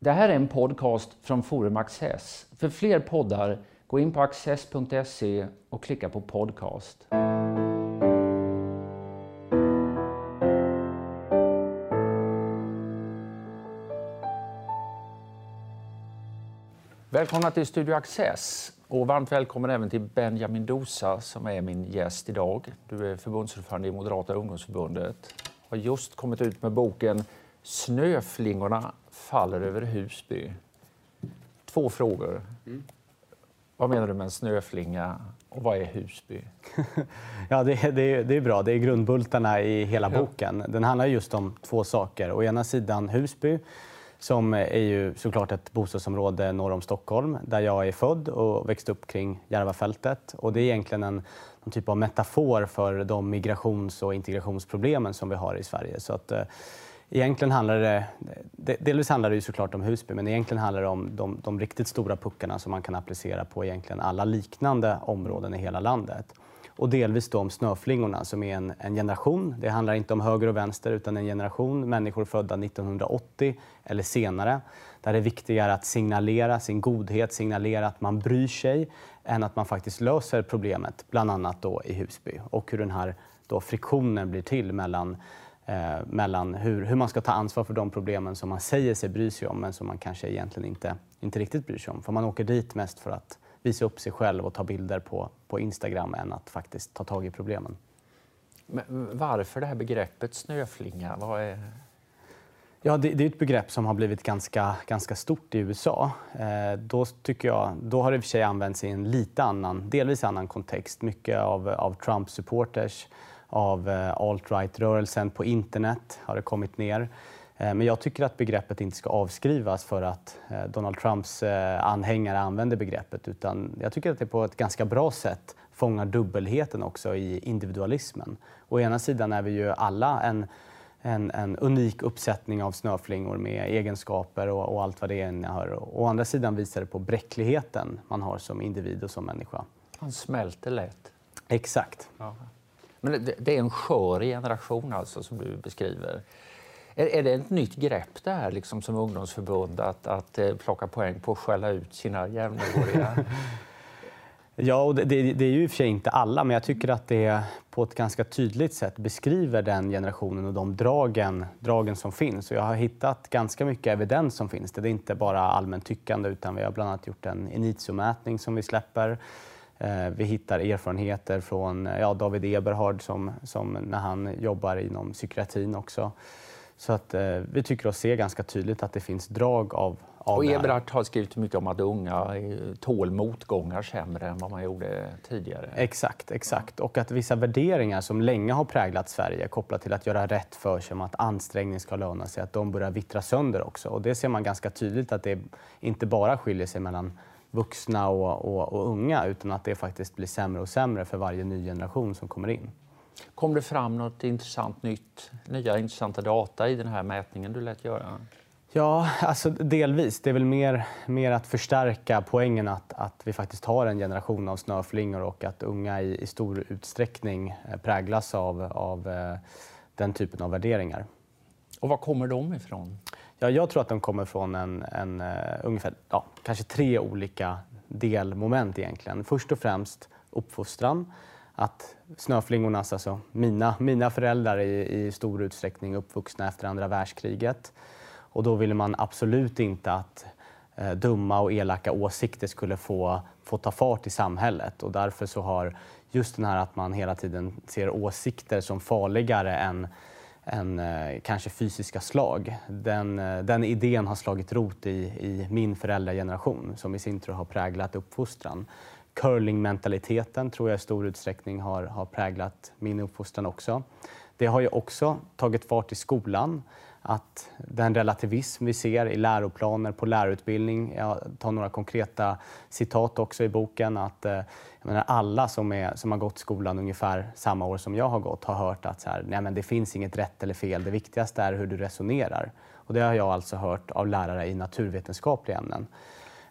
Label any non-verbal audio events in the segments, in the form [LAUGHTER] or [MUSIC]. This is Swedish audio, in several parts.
Det här är en podcast från Forum Access. För fler poddar, gå in på access.se och klicka på podcast. Välkomna till Studio Access och varmt välkommen även till Benjamin Dosa som är min gäst idag. Du är förbundsordförande i Moderata ungdomsförbundet. Har just kommit ut med boken Snöflingorna faller över Husby. Två frågor. Mm. Vad menar du med en snöflinga och vad är Husby? [LAUGHS] ja, det, det, det, är bra. Det är grundbultarna i hela boken. Den handlar just om två saker. Å ena sidan Husby som är ju såklart ett bostadsområde norr om Stockholm där jag är född och växte upp kring Järvafältet. Och det är egentligen en, en typ av metafor för de migrations och integrationsproblemen som vi har i Sverige. Så att, eh, Egentligen handlar det, delvis handlar det ju såklart om Husby, men egentligen handlar det om de, de riktigt stora puckarna som man kan applicera på egentligen alla liknande områden i hela landet. Och delvis då om snöflingorna som är en, en, generation. Det handlar inte om höger och vänster utan en generation människor födda 1980 eller senare. Där det är viktigare att signalera sin godhet, signalera att man bryr sig än att man faktiskt löser problemet, bland annat då i Husby. Och hur den här då friktionen blir till mellan eh, mellan hur, hur man ska ta ansvar för de problemen som man säger sig bry sig om men som man kanske egentligen inte, inte riktigt bryr sig om. För man åker dit mest för att visa upp sig själv och ta bilder på, på Instagram än att faktiskt ta tag i problemen. Men varför det här begreppet snöflinga? Vad är... Ja, det, det, är ett begrepp som har blivit ganska, ganska stort i USA. Eh, då, tycker jag, då har det i och för sig använts i en lite annan, delvis annan kontext. Mycket av, av Trump-supporters av eh, alt-right-rörelsen på internet har det kommit ner. Eh, men jag tycker att begreppet inte ska avskrivas för att eh, Donald Trumps anhängare använder begreppet. Utan jag tycker att det på ett ganska bra sätt fångar dubbelheten också i individualismen. Å ena sidan är vi ju alla en, en, en unik uppsättning av snöflingor med egenskaper och, och allt vad det innehar. Å andra sidan visar det på bräckligheten man har som individ och som människa. Han smälter lätt. Exakt. Ja. Men det, det är en skör generation alltså som du beskriver. Är, är det ett nytt grepp det här liksom som ungdomsförbund att, att eh, plocka poäng på att skälla ut sina jämnåriga? [LAUGHS] Ja, och det, det, det, är ju i och för sig inte alla, men jag tycker att det på ett ganska tydligt sätt beskriver den generationen och de dragen, dragen som finns. Och jag har hittat ganska mycket evidens som finns. Det är inte bara allmänt tyckande, utan vi har bland annat gjort en initiomätning som vi släpper vi hittar erfarenheter från ja, David Eberhard som, som när han jobbar inom psykiatrin också. Så att, eh, vi tycker oss se ganska tydligt att det finns drag av, av och Eberhard har skrivit mycket om att unga tål motgångar sämre än vad man gjorde tidigare. Exakt, exakt. Och att vissa värderingar som länge har präglat Sverige kopplat till att göra rätt för sig, att ansträngning ska löna sig, att de börjar vittra sönder också. Och det ser man ganska tydligt att det inte bara skiljer sig mellan vuxna och, och, och, unga utan att det faktiskt blir sämre och sämre för varje ny generation som kommer in. Kom det fram något intressant nytt, nya intressanta data i den här mätningen du lät göra? Ja, alltså delvis. Det är väl mer, mer att förstärka poängen att, att vi faktiskt har en generation av snöflingor och att unga i, i stor utsträckning eh, präglas av, av eh, den typen av värderingar. Och var kommer de ifrån? Ja, jag tror att de kommer från en, en eh, ungefär, ja, kanske tre olika delmoment egentligen. Först och främst uppfostran. Att snöflingornas, alltså mina, mina föräldrar är i stor utsträckning uppvuxna efter andra världskriget. Och då ville man absolut inte att eh, dumma och elaka åsikter skulle få, få ta fart i samhället. Och därför så har just den här att man hela tiden ser åsikter som farligare än än eh, kanske fysiska slag. Den, eh, den idén har slagit rot i, i min föräldrageneration som i sin tur har präglat uppfostran. Curlingmentaliteten tror jag i stor utsträckning har, har präglat min uppfostran också. Det har ju också tagit fart i skolan att den relativism vi ser i läroplaner på lärarutbildning, jag tar några konkreta citat också i boken, att eh, menar, alla som, är, som har gått skolan ungefär samma år som jag har gått har hört att så här, nej, men det finns inget rätt eller fel, det viktigaste är hur du resonerar. Och det har jag alltså hört av lärare i naturvetenskapliga ämnen.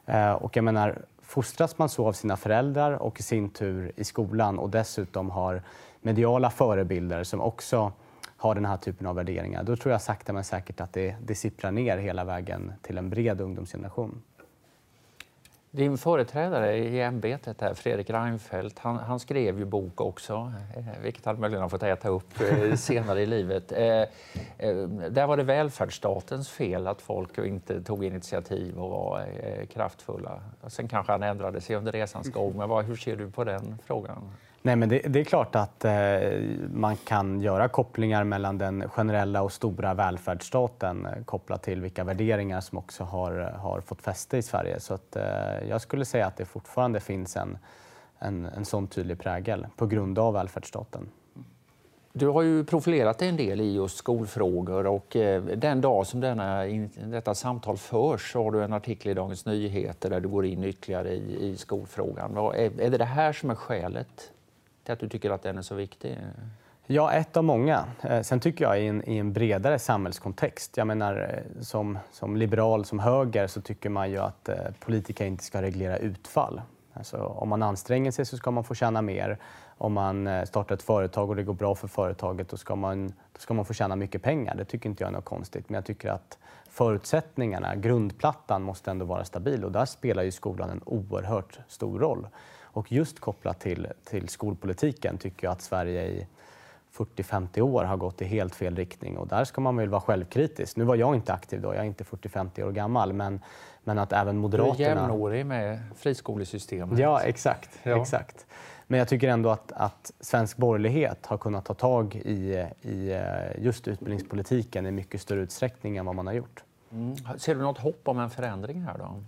Eh, och jag menar, fostras man så av sina föräldrar och i sin tur i skolan och dessutom har mediala förebilder som också har den här typen av värderingar. Då tror jag sakta men säkert att det, det sipprar ner hela vägen till en bred ungdomsgeneration. Din företrädare i ämbetet, här, Fredrik Reinfeldt, han, han, skrev ju bok också, eh, vilket han möjligen har fått äta upp eh, senare i livet. Eh, där var det välfärdsstatens fel att folk inte tog initiativ och var kraftfulla. Sen kanske han ändrade sig under resans gång, men vad, hur ser du på den frågan? Nej, men det, det är klart att eh, man kan göra kopplingar mellan den generella och stora välfärdsstaten eh, kopplat till vilka värderingar som också har, eh, har fått fäste i Sverige. Så att, eh, jag skulle säga att det fortfarande finns en, en, en sån tydlig prägel på grund av välfärdsstaten. Du har ju profilerat dig en del i just skolfrågor och eh, den dag som denna, detta samtal förs så har du en artikel i Dagens Nyheter där du går in ytterligare i, i skolfrågan. Är, är det det här som är skälet till att du tycker att den är så viktig? Ja, ett av många. Eh, sen tycker jag i en, i en bredare samhällskontext. Jag menar, eh, som, som liberal, som höger, så tycker man ju att eh, politiker inte ska reglera utfall. Alltså, om man anstränger sig så ska man få tjäna mer. Om man eh, startar ett företag och det går bra för företaget då ska, man, då ska man få tjäna mycket pengar. Det tycker inte jag är något konstigt. Men jag tycker att förutsättningarna, grundplattan, måste ändå vara stabil och där spelar ju skolan en oerhört stor roll. Och just kopplat till, till skolpolitiken tycker jag att Sverige i 40-50 år har gått i helt fel riktning och där ska man väl vara självkritisk. Nu var jag inte aktiv då, jag är inte 40-50 år gammal, men, men att även Moderaterna... Du är jämnårig med friskolesystemet. Ja, exakt. Ja. exakt. Men jag tycker ändå att, att svensk borgerlighet har kunnat ta tag i, i eh, just utbildningspolitiken i mycket större utsträckning än vad man har gjort. Mm. Ser du något hopp om en förändring här då?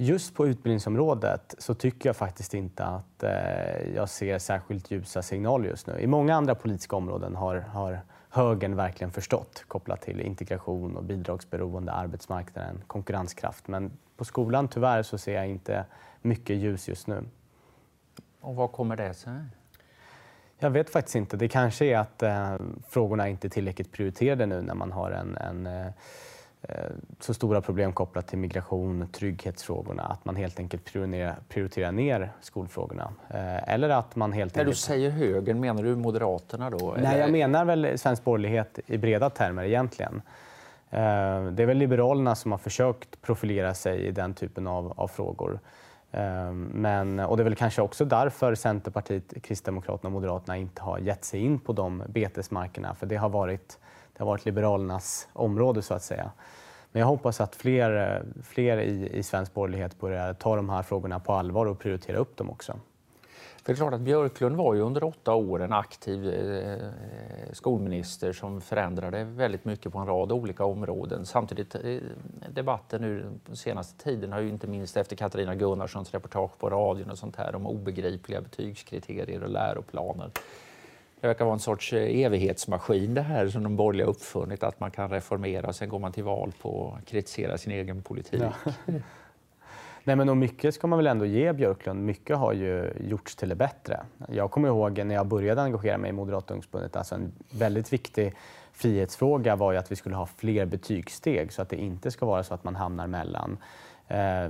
Just på utbildningsområdet så tycker jag faktiskt inte att eh, jag ser särskilt ljusa signaler just nu. I många andra politiska områden har, har högern verkligen förstått kopplat till integration och bidragsberoende, arbetsmarknaden, konkurrenskraft. Men på skolan tyvärr så ser jag inte mycket ljus just nu. Och vad kommer det sig? Jag vet faktiskt inte. Det kanske är att eh, frågorna inte är tillräckligt prioriterade nu när man har en, en eh, så stora problem kopplat till migration, trygghetsfrågorna, att man helt enkelt prioriterar, prioriterar ner skolfrågorna. Eh, eller att man helt När enkelt... du säger högern, menar du Moderaterna då? Nej, eller? jag menar väl svensk borgerlighet i breda termer egentligen. Eh, det är väl Liberalerna som har försökt profilera sig i den typen av, av frågor. Men, och det är väl kanske också därför Centerpartiet, Kristdemokraterna och Moderaterna inte har gett sig in på de betesmarkerna, för det har varit det har varit Liberalernas område så att säga. Men jag hoppas att fler, fler i, i svensk borgerlighet börjar ta de här frågorna på allvar och prioritera upp dem också. För det är klart att Björklund var ju under åtta år en aktiv eh, skolminister som förändrade väldigt mycket på en rad olika områden. Samtidigt, eh, debatten nu den senaste tiden har ju inte minst efter Katarina Gunnarssons reportage på radion och sånt här om obegripliga betygskriterier och läroplaner det verkar vara en sorts eh, evighetsmaskin det här som de borgerliga uppfunnit, att man kan reformera och sen går man till val på att kritisera sin egen politik. Ja. [LAUGHS] Nej, men och mycket ska man väl ändå ge Björklund. Mycket har ju gjorts till det bättre. Jag kommer ihåg när jag började engagera mig i Moderata ungdomsförbundet, alltså en väldigt viktig frihetsfråga var ju att vi skulle ha fler betygssteg så att det inte ska vara så att man hamnar mellan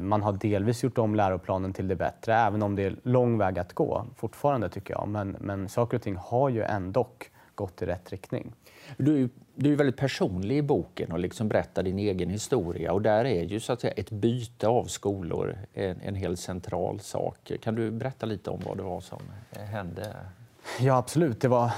man har delvis gjort om läroplanen till det bättre, även om det är lång väg att gå fortfarande tycker jag. Men, men saker och ting har ju ändå gått i rätt riktning. Du, du är väldigt personlig i boken och liksom berättar din egen historia och där är ju så att säga ett byte av skolor en, en helt central sak. Kan du berätta lite om vad det var som hände? Ja, absolut. Det var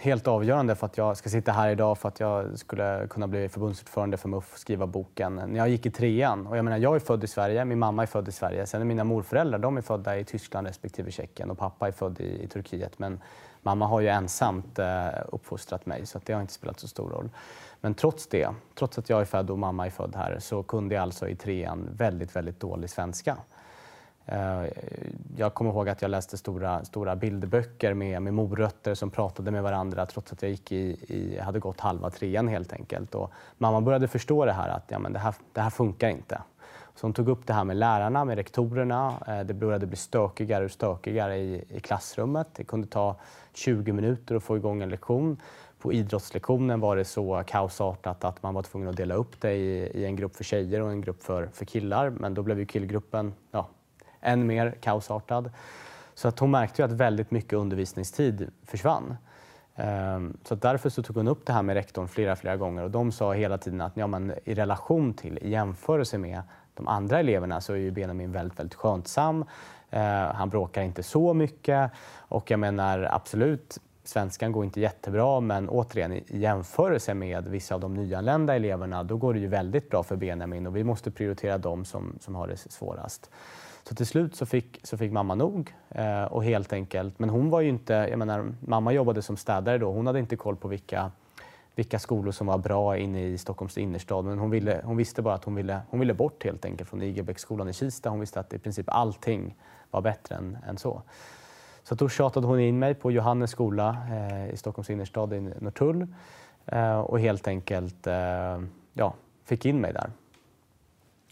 helt avgörande för att jag ska sitta här idag för att jag skulle kunna bli förbundsordförande för MUF och skriva boken. När jag gick i trean, och jag menar jag är född i Sverige, min mamma är född i Sverige, sen är mina morföräldrar de är födda i Tyskland respektive Tjeckien och pappa är född i, i Turkiet. Men mamma har ju ensamt eh, uppfostrat mig så det har inte spelat så stor roll. Men trots det, trots att jag är född och mamma är född här, så kunde jag alltså i trean väldigt, väldigt dålig svenska. Eh, jag kommer ihåg att jag läste stora, stora bilderböcker med, med morötter som pratade med varandra trots att jag gick i, i, hade gått halva trean helt enkelt. Och mamma började förstå det här att ja, men det, här, det här funkar inte. Så hon tog upp det här med lärarna, med rektorerna. Eh, det började bli stökigare och stökigare i, i klassrummet. Det kunde ta 20 minuter att få igång en lektion. På idrottslektionen var det så kaosartat att man var tvungen att dela upp det i, i en grupp för tjejer och en grupp för, för killar. Men då blev ju killgruppen ja, än mer kaosartad. Så att hon märkte ju att väldigt mycket undervisningstid försvann. Ehm, så därför så tog hon upp det här med rektorn flera, flera gånger och de sa hela tiden att ja, men i relation till, i jämförelse med de andra eleverna så är ju Benjamin väldigt, väldigt skönsam. Ehm, han bråkar inte så mycket och jag menar absolut, svenskan går inte jättebra men återigen i jämförelse med vissa av de nyanlända eleverna då går det ju väldigt bra för Benjamin och vi måste prioritera dem som, som har det svårast. Så till slut så fick, så fick mamma nog. Eh, och helt enkelt, men hon var ju inte, jag menar, mamma jobbade som städare då, hon hade inte koll på vilka, vilka skolor som var bra inne i Stockholms innerstad. Men hon, ville, hon visste bara att hon ville, hon ville bort helt enkelt från Igelbäcksskolan i Kista. Hon visste att i princip allting var bättre än, än så. Så då tjatade hon in mig på Johannes skola eh, i Stockholms innerstad i Norrtull eh, och helt enkelt eh, ja, fick in mig där.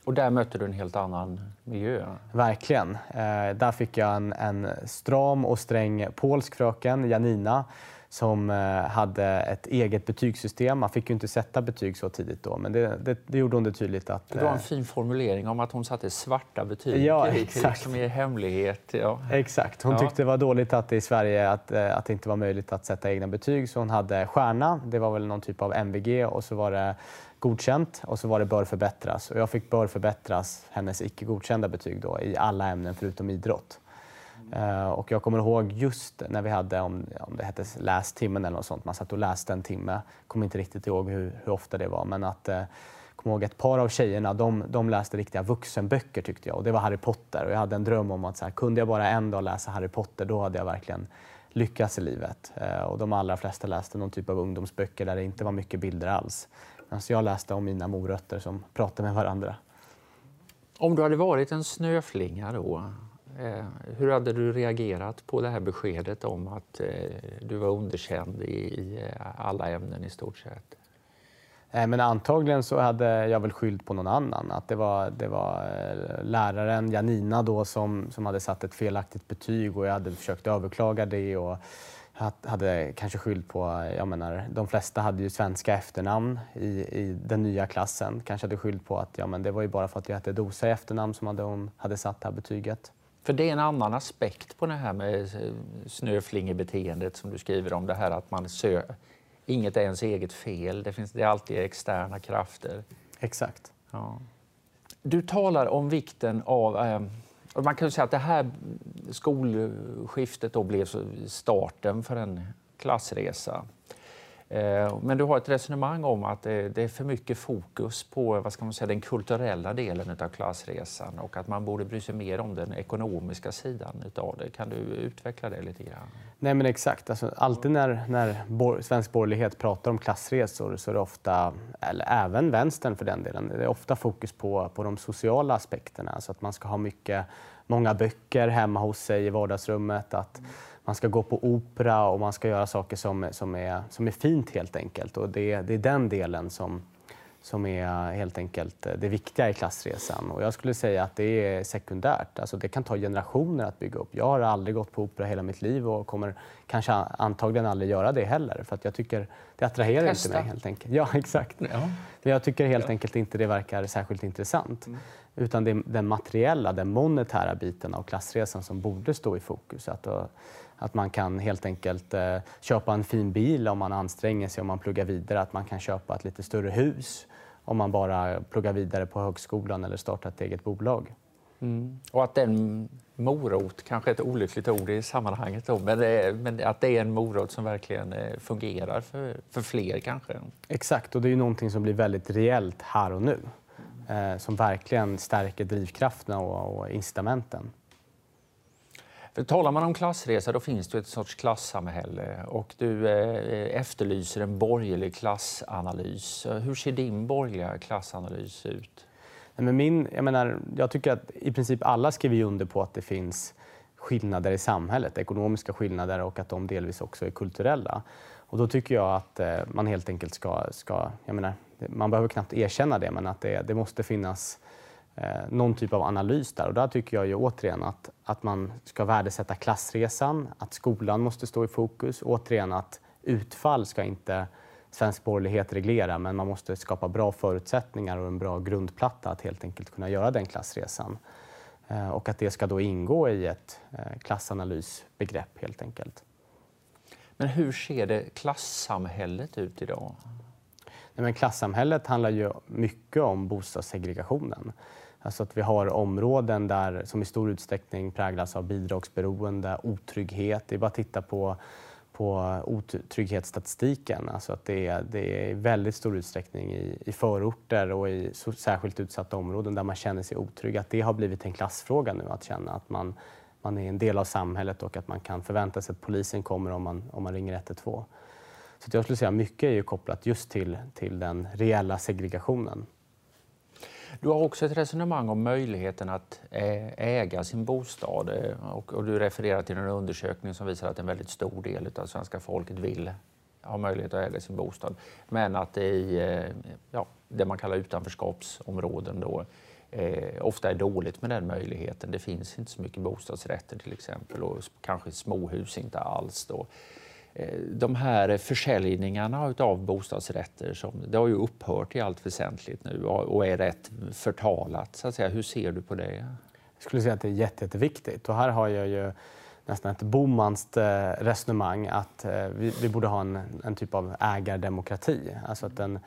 Och där mötte du en helt annan miljö? Verkligen. Eh, där fick jag en, en, stram och sträng polsk fröken, Janina, som eh, hade ett eget betygssystem. Man fick ju inte sätta betyg så tidigt då, men det, det, det gjorde hon det tydligt att... Det var en eh, fin formulering om att hon satte svarta betyg ja, exakt. som är hemlighet. Ja. Exakt. Hon ja. tyckte det var dåligt att det i Sverige att, eh, att det inte var möjligt att sätta egna betyg, så hon hade stjärna, det var väl någon typ av MVG, och så var det godkänt och så var det bör förbättras. Och jag fick bör förbättras, hennes icke godkända betyg då, i alla ämnen förutom idrott. Uh, och jag kommer ihåg just när vi hade, om, om det hette lästimmen eller något sånt, man satt och läste en timme. Kommer inte riktigt ihåg hur, hur ofta det var, men att uh, kommer ihåg ett par av tjejerna, de, de läste riktiga vuxenböcker tyckte jag och det var Harry Potter och jag hade en dröm om att så här, kunde jag bara en dag läsa Harry Potter, då hade jag verkligen lyckats i livet. Uh, och de allra flesta läste någon typ av ungdomsböcker där det inte var mycket bilder alls. Så jag läste om mina morötter som pratade med varandra. Om du hade varit en snöflinga då, Eh, hur hade du reagerat på det här beskedet om att eh, du var underkänd i eh, alla ämnen i stort sett? Eh, men antagligen så hade jag väl skyllt på någon annan. Att det var, det var läraren Janina då som, som hade satt ett felaktigt betyg och jag hade försökt överklaga det. Och hade kanske skyllt på, jag menar, de flesta hade ju svenska efternamn i, i den nya klassen. Kanske hade skyllt på att ja, men det var ju bara för att jag hette Dosa i efternamn som hade, hon hade satt det här betyget. För det är en annan aspekt på det här med snöflingebeteendet som du skriver om. Det här att man sö inget är ens eget fel. Det, finns, det är alltid externa krafter. Exakt. Ja. Du talar om vikten av eh, man kan säga att det här skolskiftet då blev starten för en klassresa. Eh, men du har ett resonemang om att det är för mycket fokus på vad ska man säga, den kulturella delen av klassresan och att man borde bry sig mer om den ekonomiska sidan av det. Kan du utveckla det lite grann? Nej men exakt. Alltså, alltid när, när bor, svensk borgerlighet pratar om klassresor så är det ofta, eller även vänstern för den delen, det är ofta fokus på, på de sociala aspekterna. Alltså att man ska ha mycket, många böcker hemma hos sig i vardagsrummet. Att, man ska gå på opera och man ska göra saker som, som, är, som är fint helt enkelt. Och det, det är den delen som, som är helt enkelt det viktiga i klassresan. Och jag skulle säga att det är sekundärt. Alltså det kan ta generationer att bygga upp. Jag har aldrig gått på opera hela mitt liv och kommer kanske antagligen aldrig göra det heller. För att jag tycker det attraherar Testa. inte mig helt enkelt. Ja, [LAUGHS] exakt. Ja. Jag tycker helt ja. enkelt inte det verkar särskilt intressant. Mm. Utan det är den materiella, den monetära biten av klassresan som borde stå i fokus. Att, att man kan helt enkelt eh, köpa en fin bil om man anstränger sig, om man pluggar vidare. Att man kan köpa ett lite större hus om man bara pluggar vidare på högskolan eller startar ett eget bolag. Mm. Och att den morot, kanske ett olyckligt ord i sammanhanget, då, men, det, men, att det är en morot som verkligen eh, fungerar för, för fler kanske. Exakt, och det är ju någonting som blir väldigt reellt här och nu. Eh, som verkligen stärker drivkrafterna och, och incitamenten. Talar man om klassresa då finns det ett sorts klassamhälle och du eh, efterlyser en borgerlig klassanalys. Hur ser din borgerliga klassanalys ut? Men min, jag, menar, jag tycker att i princip alla skriver under på att det finns skillnader i samhället, ekonomiska skillnader och att de delvis också är kulturella. Och då tycker jag att eh, man helt enkelt ska, ska jag menar, man behöver knappt erkänna det, men att det, det måste finnas eh, någon typ av analys där. Och där tycker jag ju återigen att, att man ska värdesätta klassresan, att skolan måste stå i fokus. Återigen att utfall ska inte svensk borgerlighet reglera, men man måste skapa bra förutsättningar och en bra grundplatta att helt enkelt kunna göra den klassresan. Eh, och att det ska då ingå i ett eh, klassanalysbegrepp helt enkelt. Men hur ser det klassamhället ut idag? Nej, men klassamhället handlar ju mycket om bostadssegregationen. Alltså att vi har områden där, som i stor utsträckning präglas av bidragsberoende, otrygghet. Det är bara att titta på, på otrygghetsstatistiken. Alltså att det, är, det är i väldigt stor utsträckning i, i förorter och i särskilt utsatta områden där man känner sig otrygg. Att det har blivit en klassfråga nu att känna att man, man är en del av samhället och att man kan förvänta sig att polisen kommer om man, om man ringer 112. Så jag skulle säga mycket är ju kopplat just till, till den reella segregationen. Du har också ett resonemang om möjligheten att äga sin bostad och, du refererar till en undersökning som visar att en väldigt stor del av svenska folket vill ha möjlighet att äga sin bostad. Men att det i ja, det man kallar utanförskapsområden då, eh, ofta är dåligt med den möjligheten. Det finns inte så mycket bostadsrätter till exempel och kanske småhus inte alls. Då. Eh, de här försäljningarna av bostadsrätter, som, det har ju upphört i allt väsentligt nu och är rätt förtalat. Så att säga. Hur ser du på det? Jag skulle säga att det är jätte, jätteviktigt och här har jag ju nästan ett Bomanskt eh, resonemang att eh, vi, vi, borde ha en, en typ av ägardemokrati. Alltså att en,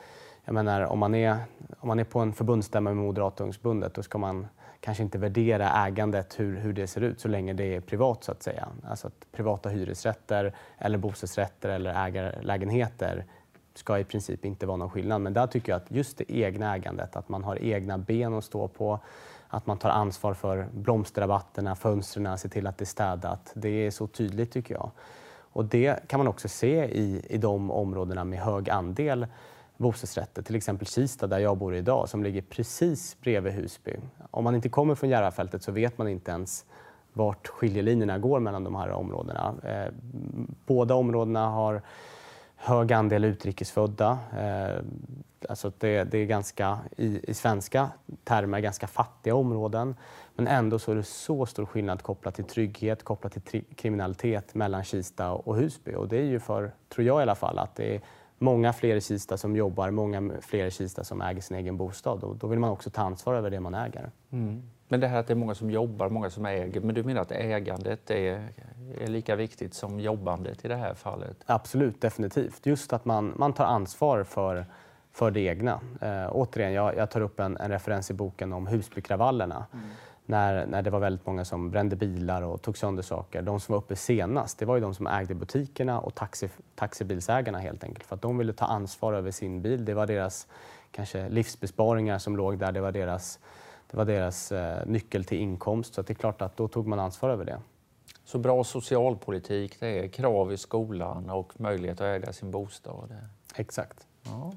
jag menar, om, man är, om man är på en förbundsstämma med Moderata ungdomsförbundet då ska man kanske inte värdera ägandet, hur, hur det ser ut, så länge det är privat så att säga. Alltså att privata hyresrätter eller bostadsrätter eller ägarlägenheter ska i princip inte vara någon skillnad. Men där tycker jag att just det egna ägandet, att man har egna ben att stå på, att man tar ansvar för blomsterrabatterna, fönstren, ser till att det är städat. Det är så tydligt tycker jag. Och det kan man också se i, i de områdena med hög andel bostadsrätter, till exempel Kista där jag bor idag som ligger precis bredvid Husby. Om man inte kommer från Järvafältet så vet man inte ens vart skiljelinjerna går mellan de här områdena. Eh, båda områdena har hög andel utrikesfödda. Eh, alltså det, det är ganska, i, i, svenska termer ganska fattiga områden. Men ändå så är det så stor skillnad kopplat till trygghet, kopplat till tri kriminalitet mellan Kista och Husby. Och det är ju för, tror jag i alla fall, att det är många fler i Kista som jobbar, många fler i Kista som äger sin egen bostad. Och då vill man också ta ansvar över det man äger. Mm. Men det här att det är många som jobbar, många som äger. Men du menar att ägandet är, är lika viktigt som jobbandet i det här fallet? Absolut, definitivt. Just att man, man tar ansvar för, för det egna. Eh, återigen, jag, jag tar upp en, en referens i boken om Husbykravallerna. Mm när, när det var väldigt många som brände bilar och tog sönder saker. De som var uppe senast, det var ju de som ägde butikerna och taxi, taxibilsägarna helt enkelt. För att de ville ta ansvar över sin bil. Det var deras kanske livsbesparingar som låg där. Det var deras, det var deras eh, nyckel till inkomst. Så det är klart att då tog man ansvar över det. Så bra socialpolitik, det är krav i skolan och möjlighet att äga sin bostad? Exakt. Ja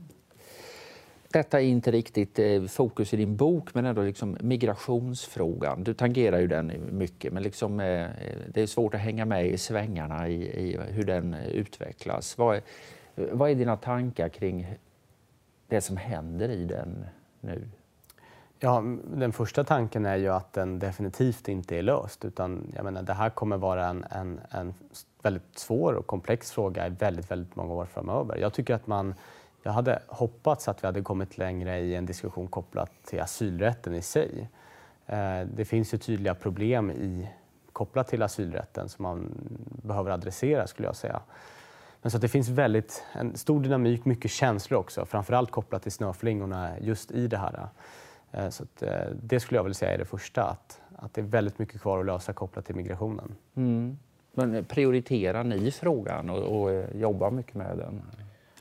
detta är inte riktigt eh, fokus i din bok, men ändå liksom migrationsfrågan. Du tangerar ju den mycket, men liksom, eh, det är svårt att hänga med i svängarna i, i hur den utvecklas. Vad är, vad är dina tankar kring det som händer i den nu? Ja, den första tanken är ju att den definitivt inte är löst. Utan jag menar, det här kommer vara en, en, en väldigt svår och komplex fråga i väldigt, väldigt många år framöver. Jag tycker att man jag hade hoppats att vi hade kommit längre i en diskussion kopplat till asylrätten i sig. Eh, det finns ju tydliga problem i, kopplat till asylrätten som man behöver adressera skulle jag säga. Men så det finns väldigt, en stor dynamik, mycket känslor också, framförallt kopplat till snöflingorna just i det här. Eh, så att, eh, det skulle jag vilja säga är det första, att, att det är väldigt mycket kvar att lösa kopplat till migrationen. Mm. Men prioriterar ni frågan och, och jobbar mycket med den?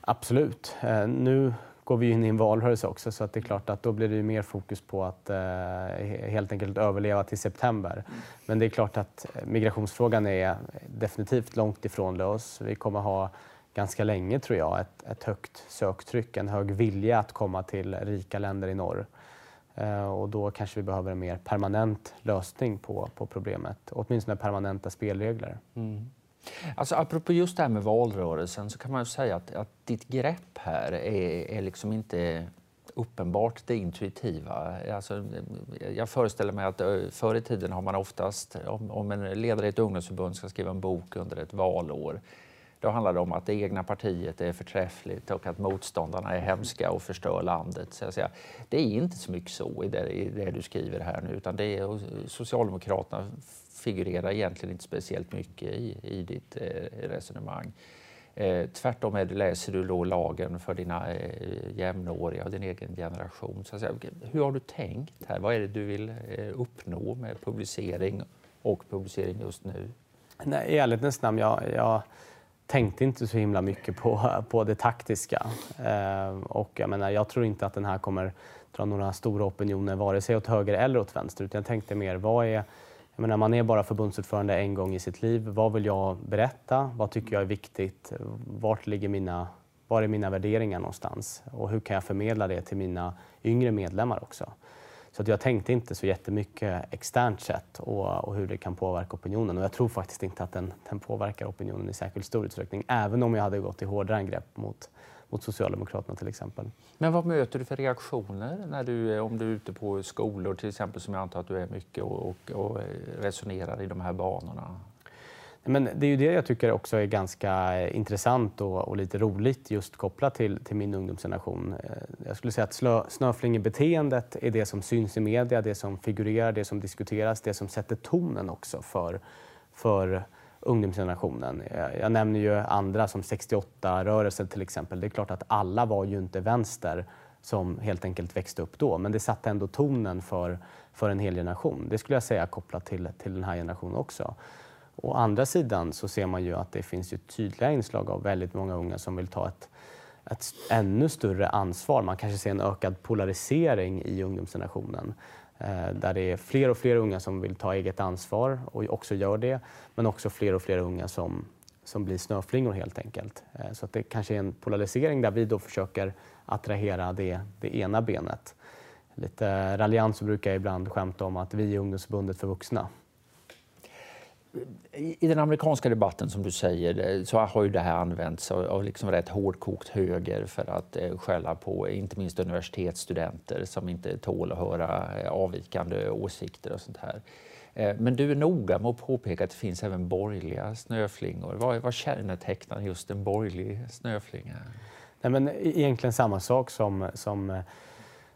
Absolut. Eh, nu går vi in i en valrörelse också så att det är klart att då blir det mer fokus på att eh, helt enkelt överleva till september. Mm. Men det är klart att migrationsfrågan är definitivt långt ifrån lös. Vi kommer ha ganska länge tror jag ett, ett högt söktryck, en hög vilja att komma till rika länder i norr. Eh, och då kanske vi behöver en mer permanent lösning på, på problemet, åtminstone permanenta spelregler. Mm. Alltså, apropå just det här med valrörelsen så kan man säga att, att ditt grepp här är, är liksom inte uppenbart det intuitiva. Alltså, jag föreställer mig att eh, förr i tiden har man oftast, om, om en ledare i ett ungdomsförbund ska skriva en bok under ett valår, då handlar det om att det egna partiet är förträffligt och att motståndarna är hemska och förstör landet. Så säga. Det är inte så mycket så i det, i det du skriver här nu, utan det är, Socialdemokraterna figurerar egentligen inte speciellt mycket i, i ditt eh, resonemang. Eh, tvärtom är det, läser du då lagen för dina eh, jämnåriga och din egen generation. Så säga, hur har du tänkt här? Vad är det du vill eh, uppnå med publicering och publicering just nu? Nej, I ärlighetens namn, jag, jag tänkte inte så himla mycket på, på det taktiska. Eh, och jag, menar, jag tror inte att den här kommer dra några stora opinioner vare sig åt höger eller åt vänster. Utan jag tänkte mer, vad är jag menar, man är bara förbundsordförande en gång i sitt liv. Vad vill jag berätta? Vad tycker jag är viktigt? Vart ligger mina, var är mina värderingar någonstans? Och hur kan jag förmedla det till mina yngre medlemmar också? Så att jag tänkte inte så jättemycket externt sett och, och hur det kan påverka opinionen. Och jag tror faktiskt inte att den, den påverkar opinionen i särskilt stor utsträckning. Även om jag hade gått till hårdare angrepp mot mot Socialdemokraterna till exempel. Men vad möter du för reaktioner när du, om du är ute på skolor till exempel som jag antar att du är mycket och, och, och resonerar i de här banorna? Men det är ju det jag tycker också är ganska intressant och, och, lite roligt just kopplat till, till min ungdomsgeneration. Eh, jag skulle säga att snöflingebeteendet är det som syns i media, det som figurerar, det som diskuteras, det som sätter tonen också för, för ungdomsgenerationen. Jag nämner ju andra som 68-rörelsen till exempel. Det är klart att alla var ju inte vänster som helt enkelt växte upp då, men det satte ändå tonen för, för en hel generation. Det skulle jag säga kopplat till, till den här generationen också. Å andra sidan så ser man ju att det finns ju tydliga inslag av väldigt många unga som vill ta ett, ett ännu större ansvar. Man kanske ser en ökad polarisering i ungdomsgenerationen. Eh, där det är fler och fler unga som vill ta eget ansvar och också gör det, men också fler och fler unga som, som blir snöflingor helt enkelt. Eh, så att det kanske är en polarisering där vi då försöker attrahera det, det ena benet. Lite raljant så brukar jag ibland skämta om att vi är ungdomsförbundet för vuxna i den amerikanska debatten som du säger eh, så har ju det här använts av liksom rätt hårdkokt höger för att eh, skälla på inte minst universitetsstudenter som inte tål att höra eh, avvikande åsikter och sånt här. Men du är noga med att påpeka att det finns även borgerliga snöflingor. Vad, vad kännetecknar just en borgerlig snöflinga? Nej, men egentligen samma sak som, som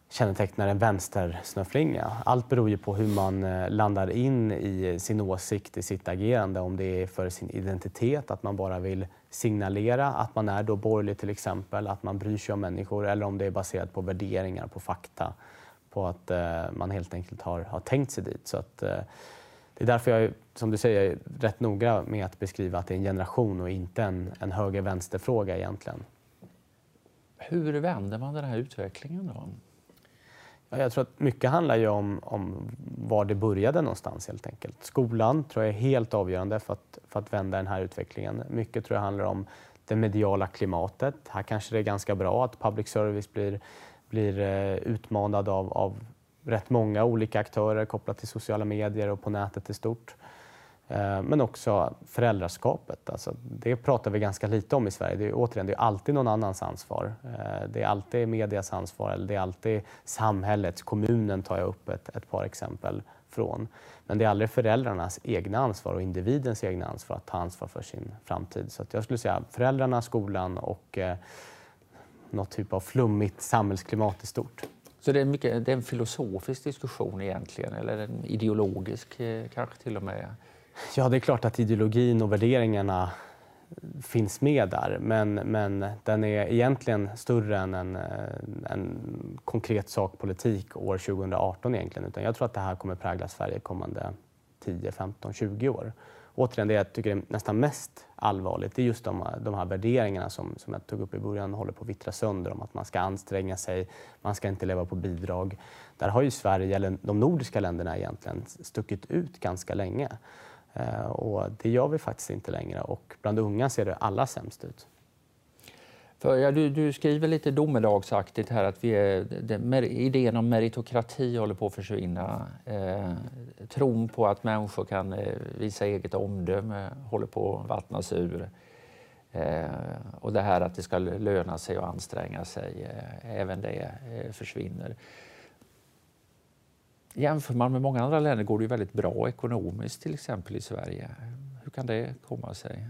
kännetecknar en vänstersnöflinga. Allt beror ju på hur man eh, landar in i sin åsikt, i sitt agerande. Om det är för sin identitet, att man bara vill signalera att man är då borgerlig till exempel, att man bryr sig om människor eller om det är baserat på värderingar, på fakta, på att eh, man helt enkelt har, har tänkt sig dit. Så att, eh, det är därför jag, som du säger, är rätt noga med att beskriva att det är en generation och inte en, en höger-vänster-fråga egentligen. Hur vänder man den här utvecklingen då? Jag tror att mycket handlar ju om, om var det började någonstans helt enkelt. Skolan tror jag är helt avgörande för att, för att vända den här utvecklingen. Mycket tror jag handlar om det mediala klimatet. Här kanske det är ganska bra att public service blir, blir eh, utmanad av, av rätt många olika aktörer kopplat till sociala medier och på nätet i stort. Eh, men också föräldraskapet. Alltså, det pratar vi ganska lite om i Sverige. Det är, återigen, det är alltid någon annans ansvar. Eh, det är alltid medias ansvar eller det är alltid samhällets, kommunen tar jag upp ett, ett par exempel från. Men det är aldrig föräldrarnas egna ansvar och individens egna ansvar att ta ansvar för sin framtid. Så jag skulle säga föräldrarna, skolan och eh, något typ av flummigt samhällsklimat i stort. Så det är, mycket, det är en filosofisk diskussion egentligen, eller en ideologisk eh, kanske till och med? Ja, det är klart att ideologin och värderingarna finns med där, men, men den är egentligen större än en, en konkret sakpolitik år 2018 egentligen. Utan jag tror att det här kommer prägla Sverige kommande 10, 15, 20 år. Återigen, det jag tycker är nästan mest allvarligt det är just de, de här värderingarna som, som jag tog upp i början håller på att vittra sönder om att man ska anstränga sig, man ska inte leva på bidrag. Där har ju Sverige, eller de nordiska länderna egentligen, stuckit ut ganska länge. Eh, och det gör vi faktiskt inte längre och bland unga ser det allra sämst ut. För, ja, du, du, skriver lite domedagsaktigt här att vi är, det, idén om meritokrati håller på att försvinna. Eh, tron på att människor kan eh, visa eget omdöme håller på att vattnas ur. Eh, och det här att det ska löna sig och anstränga sig, eh, även det eh, försvinner. Jämför man med många andra länder går det ju väldigt bra ekonomiskt, till exempel i Sverige. Hur kan det komma sig?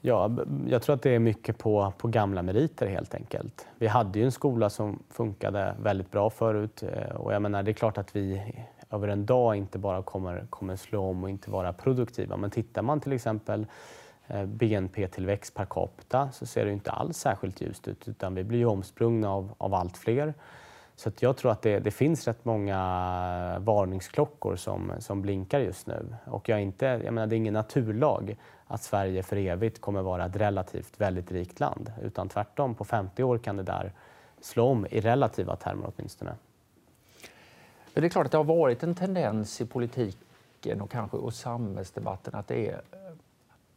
Ja, jag tror att det är mycket på, på gamla meriter helt enkelt. Vi hade ju en skola som funkade väldigt bra förut eh, och jag menar, det är klart att vi över en dag inte bara kommer, kommer slå om och inte vara produktiva. Men tittar man till exempel eh, BNP-tillväxt per capita så ser det inte alls särskilt ljust ut utan vi blir ju omsprungna av, av allt fler. Så jag tror att det, det, finns rätt många varningsklockor som, som blinkar just nu. Och jag inte, jag menar, det är ingen naturlag att Sverige för evigt kommer vara ett relativt väldigt rikt land. Utan tvärtom, på 50 år kan det där slå om i relativa termer åtminstone. Men det är klart att det har varit en tendens i politiken och kanske och samhällsdebatten att det, är,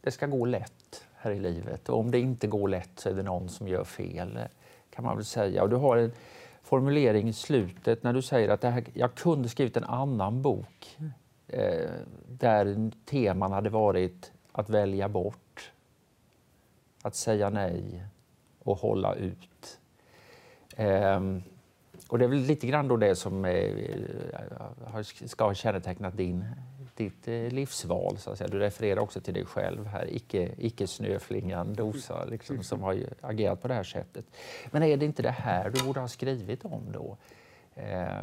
det ska gå lätt här i livet. Och om det inte går lätt så är det någon som gör fel, kan man väl säga. Och du har en formulering i slutet när du säger att det här, jag kunde skrivit en annan bok eh, där teman hade varit att välja bort, att säga nej och hålla ut. Eh, och det är väl lite grann då det som eh, ska ha kännetecknat din, ditt eh, livsval. Så att säga. Du refererar också till dig själv här, icke, icke snöflingan Dosa, liksom, som har agerat på det här sättet. Men är det inte det här du borde ha skrivit om då? Eh,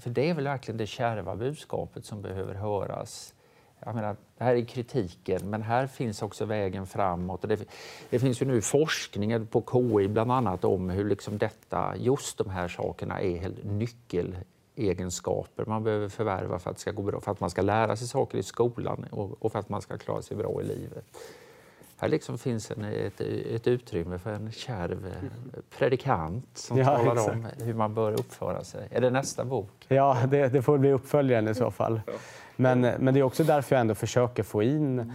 för det är väl verkligen det kärva budskapet som behöver höras jag menar, det här är kritiken, men här finns också vägen framåt. Det, det finns ju nu forskning på KI bland annat om hur liksom detta, just de här sakerna är nyckel nyckelegenskaper man behöver förvärva för att ska gå bra, för att man ska lära sig saker i skolan och, och för att man ska klara sig bra i livet. Här liksom finns en, ett, ett utrymme för en kärv predikant som ja, talar exakt. om hur man bör uppföra sig. Är det nästa bok? Ja, det, det får bli uppföljaren i så fall. Men, men det är också därför jag ändå försöker få in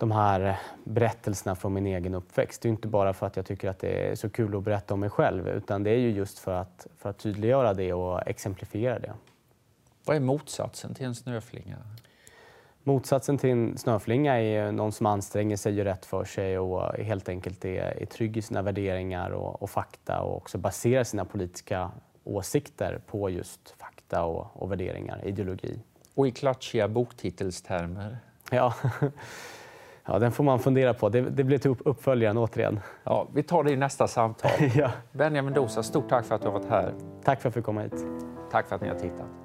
de här berättelserna från min egen uppväxt. Det är inte bara för att jag tycker att det är så kul att berätta om mig själv utan det är ju just för att, för att tydliggöra det och exemplifiera det. Vad är motsatsen till en snöflinga? Motsatsen till en snöflinga är någon som anstränger sig, gör rätt för sig och helt enkelt är, är trygg i sina värderingar och, och, fakta och också baserar sina politiska åsikter på just fakta och, och värderingar, ideologi. Och i klatschiga boktitelstermer. Ja. [LAUGHS] ja, den får man fundera på. Det, det blir till uppföljaren återigen. Ja, vi tar det i nästa samtal. [LAUGHS] ja. Benjamin Dosa, stort tack för att du har varit här. Tack för att jag fick komma hit. Tack för att ni har tittat.